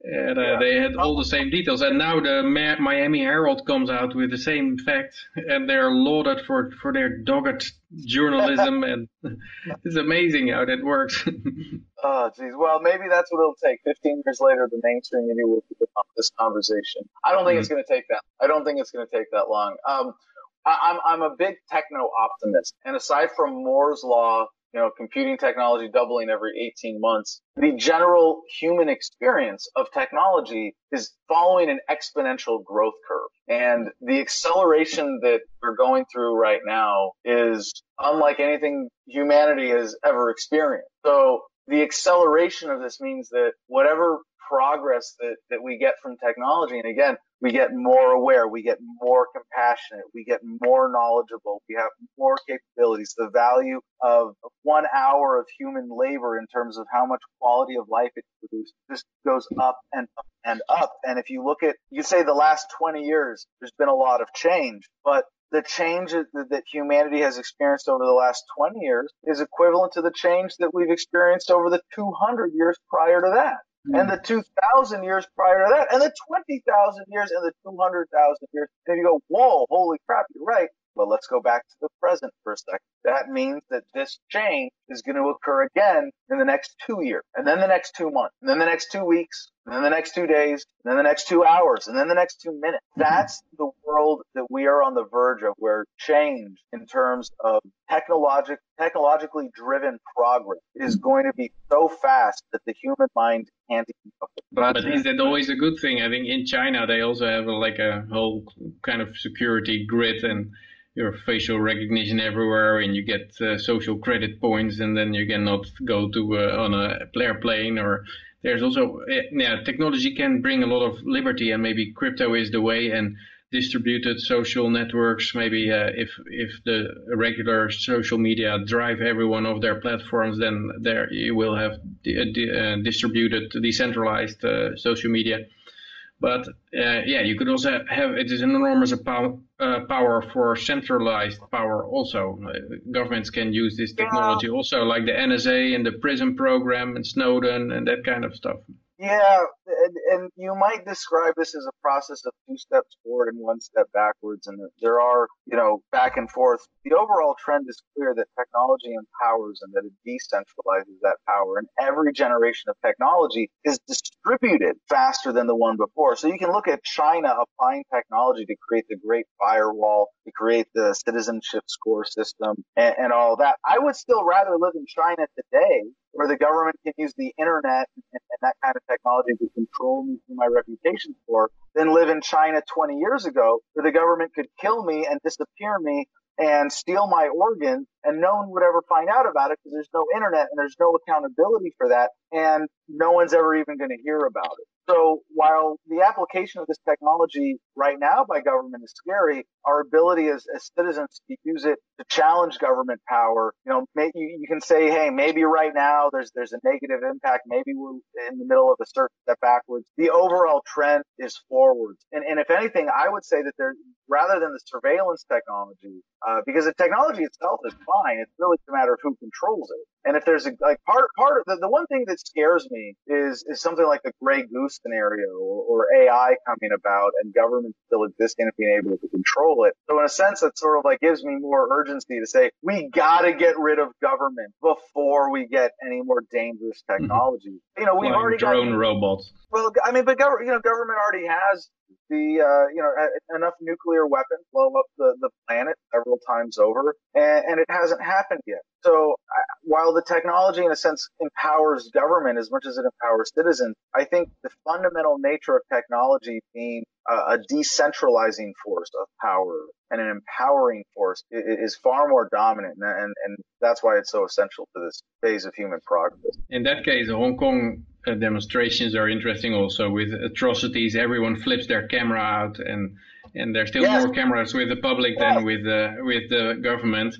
And uh, yeah. they had all the same details. And now the Ma Miami Herald comes out with the same facts, and they're lauded for, for their dogged journalism. and it's amazing how that works.
oh, geez. Well, maybe that's what it'll take. 15 years later, the mainstream media will pick up this conversation. I don't think mm -hmm. it's going to take that. I don't think it's going to take that long. Um, I'm, I'm a big techno optimist. And aside from Moore's law, you know, computing technology doubling every 18 months, the general human experience of technology is following an exponential growth curve. And the acceleration that we're going through right now is unlike anything humanity has ever experienced. So the acceleration of this means that whatever progress that, that we get from technology. And again, we get more aware, we get more compassionate, we get more knowledgeable, we have more capabilities. The value of one hour of human labor in terms of how much quality of life it produces just goes up and up and up. And if you look at, you say the last 20 years, there's been a lot of change, but the change that humanity has experienced over the last 20 years is equivalent to the change that we've experienced over the 200 years prior to that and hmm. the 2,000 years prior to that, and the 20,000 years, and the 200,000 years. And you go, whoa, holy crap, you're right. Well, let's go back to the present for a second. That means that this change is going to occur again in the next two years, and then the next two months, and then the next two weeks, and then the next two days, and then the next two hours, and then the next two minutes. Mm-hmm. That's the world that we are on the verge of, where change in terms of technologic, technologically driven progress is going to be so fast that the human mind can't keep up.
But, but is that always a good thing? I think in China they also have a, like a whole kind of security grid and your facial recognition everywhere and you get uh, social credit points and then you cannot go to uh, on a airplane or there's also eh, yeah technology can bring a lot of liberty and maybe crypto is the way and distributed social networks maybe uh, if if the regular social media drive everyone off their platforms then there you will have uh, distributed decentralized uh, social media but uh, yeah, you could also have it is an enormous power, uh, power for centralized power. Also, uh, governments can use this technology also, like the NSA and the PRISM program and Snowden and that kind of stuff.
Yeah, and, and you might describe this as a process of two steps forward and one step backwards. And there are, you know, back and forth. The overall trend is clear that technology empowers and that it decentralizes that power. And every generation of technology is distributed faster than the one before. So you can look at China applying technology to create the Great Firewall, to create the citizenship score system, and, and all that. I would still rather live in China today where the government can use the internet and, and, that kind of technology to control me through my reputation for than live in China 20 years ago where the government could kill me and disappear me and steal my organ and no one would ever find out about it because there's no internet and there's no accountability for that and no one's ever even going to hear about it. So while the application of this technology right now by government is scary, our ability as, as citizens to use it to challenge government power, you know, may, you, you can say, hey, maybe right now there's there's a negative impact. Maybe we're in the middle of a certain step backwards. The overall trend is forwards. And, and if anything, I would say that there, rather than the surveillance technology, uh, because the technology itself is fine, it's really a matter of who controls it. And if there's a like part part of the, the one thing that scares me is is something like the gray goo scenario or, or AI coming about and government still existing and being able to control it. So in a sense, that sort of like gives me more urgency to say we got to get rid of government before we get any more dangerous mm-hmm. technology. Mm-hmm. You know, we've already
drone got, robots.
Well, I mean, but you know, government already has the uh, you know enough nuclear weapons blow up the, the planet several times over, and, and it hasn't happened yet. So uh, while the technology, in a sense, empowers government as much as it empowers citizens, I think the fundamental nature of technology being a, a decentralizing force of power and an empowering force is far more dominant, and, and that's why it's so essential to this phase of human progress.
In that case, Hong Kong uh, demonstrations are interesting also with atrocities. Everyone flips their camera out, and and there's still yes. more cameras with the public yes. than with the with the government.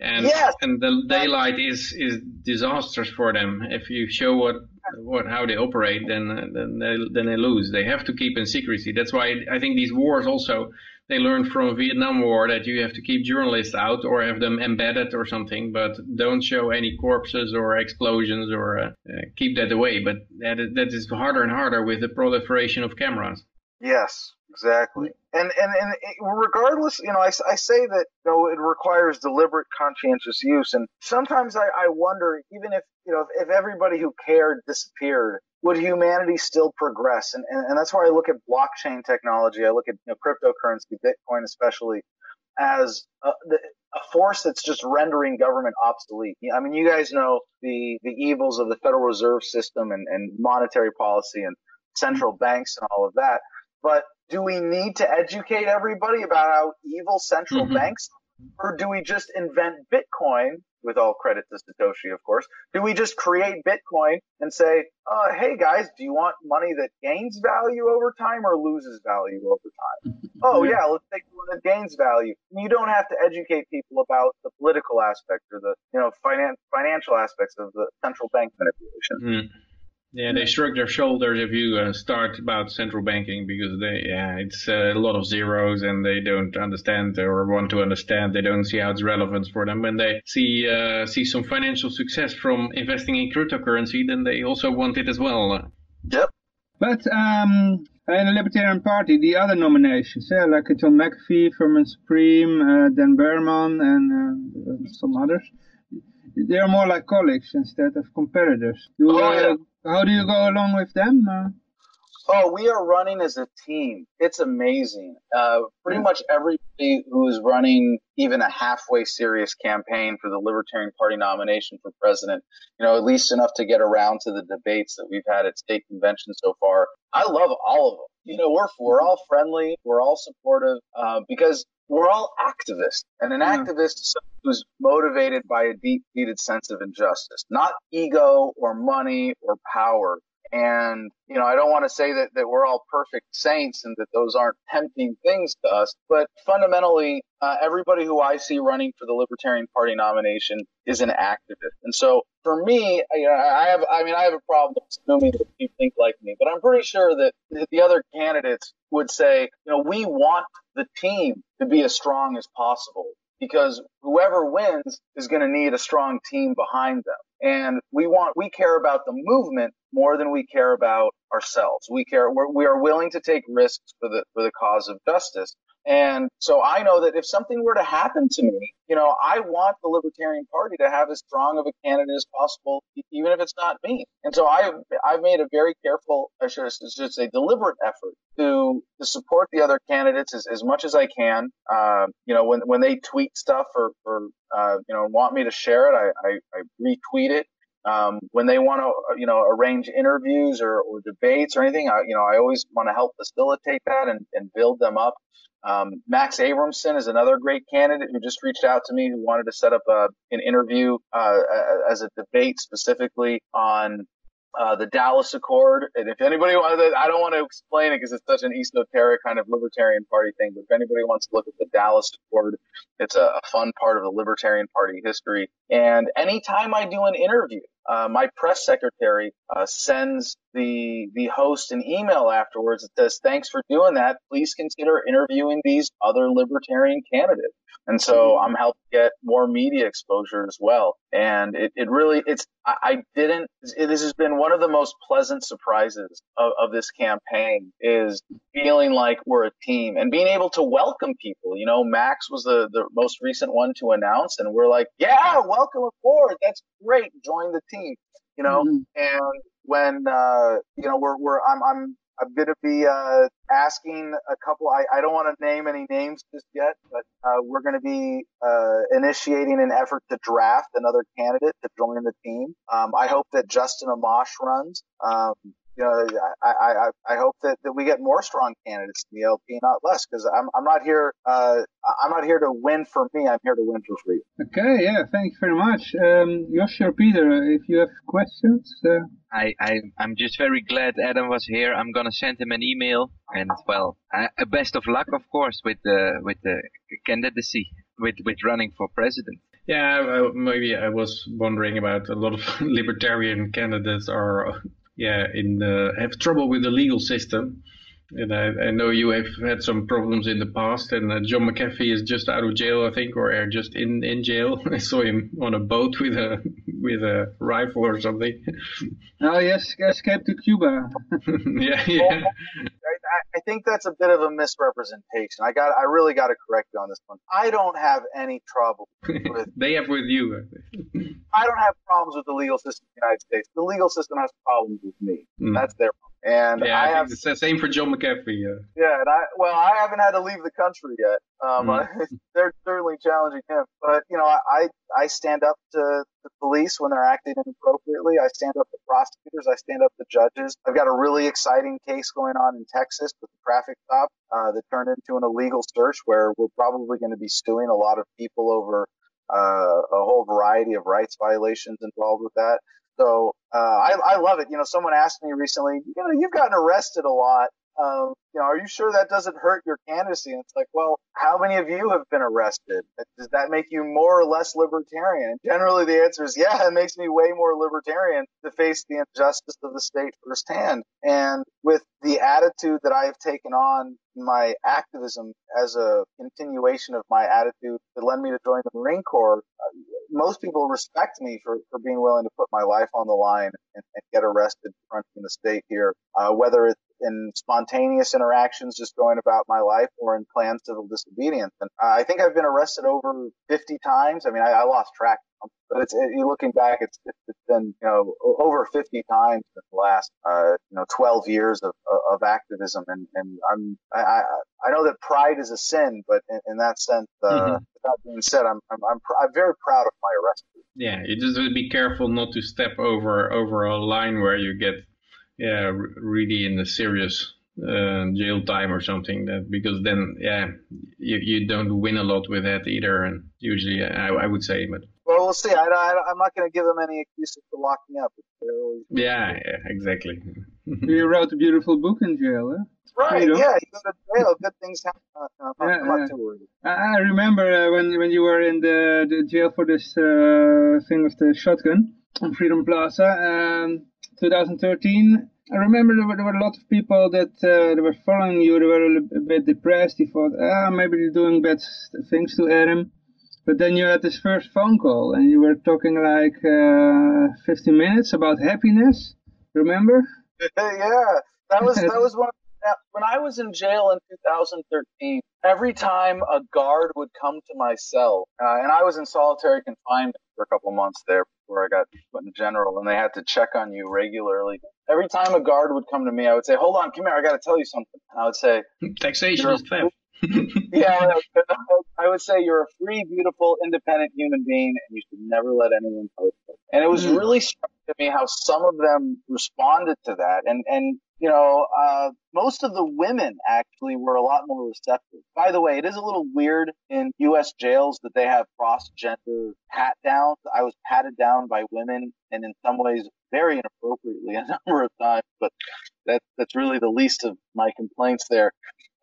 And yes. and the daylight is is disastrous for them. If you show what what how they operate, then then they then they lose. They have to keep in secrecy. That's why I think these wars also they learned from Vietnam War that you have to keep journalists out or have them embedded or something, but don't show any corpses or explosions or uh, uh, keep that away. But that is, that is harder and harder with the proliferation of cameras.
Yes, exactly. And and and regardless, you know, I, I say that you know it requires deliberate, conscientious use, and sometimes I, I wonder, even if you know, if, if everybody who cared disappeared, would humanity still progress? And, and, and that's why I look at blockchain technology. I look at you know, cryptocurrency, Bitcoin especially, as a, a, force that's just rendering government obsolete. I mean, you guys know the, the evils of the Federal Reserve System and, and monetary policy and central banks and all of that. But do we need to educate everybody about how evil central mm-hmm. banks or do we just invent Bitcoin with all credit to Satoshi, of course? Do we just create Bitcoin and say, uh, hey guys, do you want money that gains value over time or loses value over time? oh yeah, let's take one that gains value. You don't have to educate people about the political aspect or the, you know, finan- financial aspects of the central bank manipulation.
Mm. Yeah, they shrug their shoulders if you uh, start about central banking because they, yeah, it's uh, a lot of zeros and they don't understand or want to understand. They don't see how it's relevant for them. When they see uh, see some financial success from investing in cryptocurrency, then they also want it as well.
Yep.
But um, in the Libertarian Party, the other nominations, yeah, like John McAfee, Vermin Supreme, uh, Dan Behrman, and uh, some others, they are more like colleagues instead of competitors. You, oh, yeah. How do you go along with them? Uh?
Oh, we are running as a team. It's amazing. Uh, pretty much everybody who's running even a halfway serious campaign for the Libertarian Party nomination for president, you know, at least enough to get around to the debates that we've had at state conventions so far. I love all of them. You know, we're we're all friendly, we're all supportive, uh, because we're all activists, and an yeah. activist is who's motivated by a deep-seated sense of injustice, not ego or money or power. And, you know, I don't want to say that, that we're all perfect saints and that those aren't tempting things to us, but fundamentally, uh, everybody who I see running for the Libertarian Party nomination is an activist. And so for me, you know, I have, I mean, I have a problem assuming that people think like me, but I'm pretty sure that the other candidates would say, you know, we want the team to be as strong as possible because whoever wins is going to need a strong team behind them. And we want, we care about the movement more than we care about ourselves. We care, we're, we are willing to take risks for the, for the cause of justice. And so I know that if something were to happen to me, you know, I want the Libertarian Party to have as strong of a candidate as possible, even if it's not me. And so I, I've made a very careful, I should, I should say, deliberate effort to, to support the other candidates as, as much as I can. Uh, you know, when, when they tweet stuff or, or uh, you know, want me to share it, I, I, I retweet it. Um, when they want to, you know, arrange interviews or, or debates or anything, I, you know, I always want to help facilitate that and, and build them up. Um, Max Abramson is another great candidate who just reached out to me who wanted to set up a, an interview uh, as a debate specifically on uh, the Dallas Accord. And if anybody wants, I don't want to explain it because it's such an esoteric kind of Libertarian Party thing. But if anybody wants to look at the Dallas Accord, it's a, a fun part of the Libertarian Party history. And anytime I do an interview, uh, my press secretary uh, sends the the host an email afterwards that says, "Thanks for doing that. Please consider interviewing these other libertarian candidates." And so mm-hmm. I'm helping get more media exposure as well. And it, it really, it's, I, I didn't, it, this has been one of the most pleasant surprises of, of this campaign is feeling like we're a team and being able to welcome people. You know, Max was the, the most recent one to announce and we're like, yeah, welcome aboard. That's great. Join the team, you know, mm-hmm. and when, uh, you know, we're, we're, I'm, I'm, I'm going to be uh, asking a couple. I, I don't want to name any names just yet, but uh, we're going to be uh, initiating an effort to draft another candidate to join the team. Um, I hope that Justin Amash runs. Um, you know, I, I, I hope that, that we get more strong candidates in the LP, not less, because I'm, I'm not here, uh, I'm not here to win for me. I'm here to win for free.
Okay. Yeah. Thank you very much. Um, Joshua Peter, if you have questions. Uh...
I, I, I'm just very glad Adam was here. I'm gonna send him an email, and well, uh, best of luck, of course, with the with the candidacy, with with running for president.
Yeah, maybe I was wondering about a lot of libertarian candidates are yeah, in uh, have trouble with the legal system. And I, I, know you have had some problems in the past, and uh, John McAfee is just out of jail, I think, or just in, in jail. I saw him on a boat with a with a rifle or something.
Oh yes, escaped to Cuba.
yeah, yeah.
I think that's a bit of a misrepresentation. I got, I really got to correct you on this one. I don't have any trouble with.
they have with you.
I don't have problems with the legal system in the United States. The legal system has problems with me. Mm. That's their problem. And
yeah,
I,
I
have
the same for Joe McAfee. Yeah.
Yeah, and I well, I haven't had to leave the country yet. Um, mm. they're certainly challenging him, but you know, I I stand up to the police when they're acting inappropriately. I stand up to prosecutors. I stand up to judges. I've got a really exciting case going on in Texas with a traffic stop uh, that turned into an illegal search, where we're probably going to be suing a lot of people over uh, a whole variety of rights violations involved with that. So uh, I, I love it. You know, someone asked me recently, you know, you've gotten arrested a lot. Um, you know, are you sure that doesn't hurt your candidacy? And it's like, well, how many of you have been arrested? Does that make you more or less libertarian? Generally, the answer is, yeah, it makes me way more libertarian to face the injustice of the state firsthand. And with the attitude that I have taken on my activism as a continuation of my attitude that led me to join the Marine Corps, uh, most people respect me for, for being willing to put my life on the line and, and get arrested fronting the state here, uh, whether it's in spontaneous interactions, just going about my life, or in planned civil disobedience. And I think I've been arrested over 50 times. I mean, I, I lost track, but it's it, looking back, it's it's been you know over 50 times in the last uh, you know 12 years of, of activism, and and I'm I I know that pride is a sin, but in, in that sense, uh, mm-hmm. that being said, I'm I'm I'm, pr- I'm very proud of my arrest.
Yeah, you just be careful not to step over over a line where you get yeah, really in a serious uh, jail time or something. That because then, yeah, you, you don't win a lot with that either. And usually, I, I would say, but
well, we'll see. I, I, am not going to give them any excuses for locking up.
Always... Yeah, yeah, exactly.
you wrote a beautiful book in jail, huh?
Right. You? Yeah, you go to jail. Good things happen. Uh, I'm, yeah, too worried. I
remember uh, when when you were in the, the jail for this uh, thing with the shotgun on Freedom Plaza. Um, 2013. I remember there were, there were a lot of people that uh, they were following you. They were a, a bit depressed. You thought, ah, maybe they're doing bad things to Adam. But then you had this first phone call, and you were talking like uh, 15 minutes about happiness. Remember?
yeah, that was that was one. When I was in jail in 2013, every time a guard would come to my cell, uh, and I was in solitary confinement for a couple months there before I got put in general, and they had to check on you regularly. Every time a guard would come to me, I would say, "Hold on, come here, I got to tell you something." And I would say,
"Taxation is theft."
yeah, I would say you're a free, beautiful, independent human being, and you should never let anyone tell you And it was mm. really striking to me how some of them responded to that. And, and, you know, uh, most of the women actually were a lot more receptive. By the way, it is a little weird in U.S. jails that they have cross-gender pat downs. I was patted down by women and in some ways very inappropriately a number of times, but that, that's really the least of my complaints there.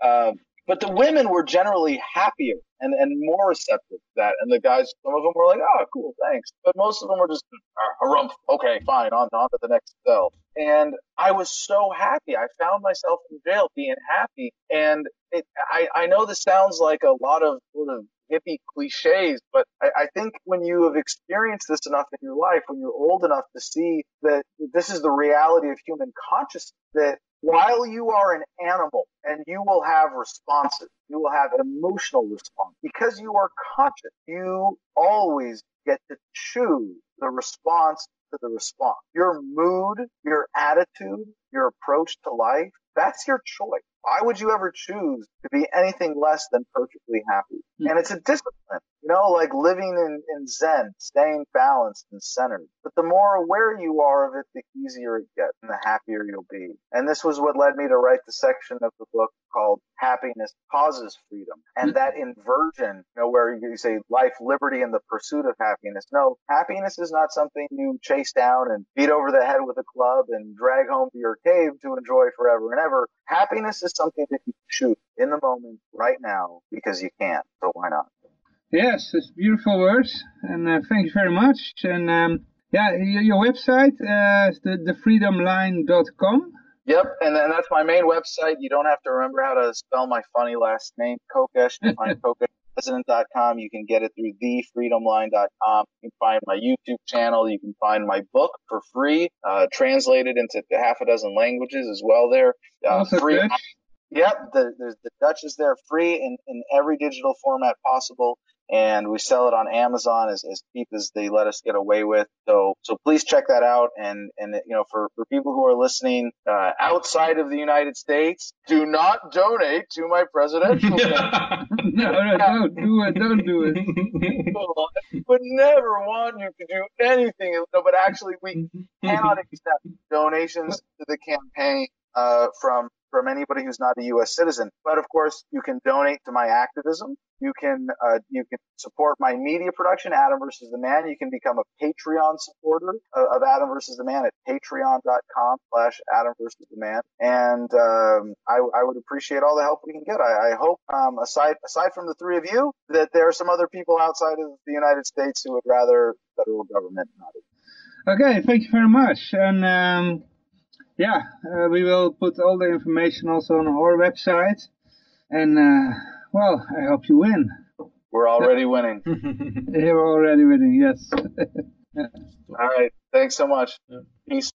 Uh, but the women were generally happier and, and more receptive to that. And the guys, some of them were like, oh, cool, thanks. But most of them were just, ah, harumph, okay, fine, on, on to the next cell. And I was so happy. I found myself in jail being happy. And it, I, I know this sounds like a lot of sort of hippie cliches, but I, I think when you have experienced this enough in your life, when you're old enough to see that this is the reality of human consciousness, that while you are an animal and you will have responses, you will have an emotional response because you are conscious. You always get to choose the response to the response. Your mood, your attitude, your approach to life, that's your choice. Why would you ever choose to be anything less than perfectly happy? Mm-hmm. And it's a discipline, you know, like living in, in Zen, staying balanced and centered. But the more aware you are of it, the easier it gets and the happier you'll be. And this was what led me to write the section of the book called Happiness Causes Freedom. And that inversion, you know, where you say life, liberty, and the pursuit of happiness. No, happiness is not something you chase down and beat over the head with a club and drag home to your cave to enjoy forever and ever. Happiness is something that you choose in the moment right now because you can. So why not?
Yes, it's beautiful words, and uh, thank you very much. And um, yeah, your, your website uh, is the, thefreedomline.com.
Yep, and, and that's my main website. You don't have to remember how to spell my funny last name, Kokesh. You find kokeshpresident.com. You can get it through thefreedomline.com. You can find my YouTube channel. You can find my book for free, uh, translated into half a dozen languages as well. There,
uh, free.
Yep, the, the Dutch is there free in, in every digital format possible and we sell it on Amazon as, as cheap as they let us get away with. So, so please check that out. And, and, you know, for, for people who are listening, uh, outside of the United States, do not donate to my presidential. campaign.
no, no, don't do it. Don't do it.
would never want you to do anything. No, but actually we cannot accept donations to the campaign, uh, from from anybody who's not a U.S. citizen. But of course, you can donate to my activism. You can uh, you can support my media production, Adam versus the Man. You can become a Patreon supporter of, Adam versus the Man at patreon.com slash Adam versus the Man. And um, I, I, would appreciate all the help we can get. I, I hope, um, aside aside from the three of you, that there are some other people outside of the United States who would rather federal government not.
Okay, thank you very much. And um, yeah, uh, we will put all the information also on our website. And, uh, well, I hope you win.
We're already winning.
We're already winning, yes.
All right. Thanks so much. Peace.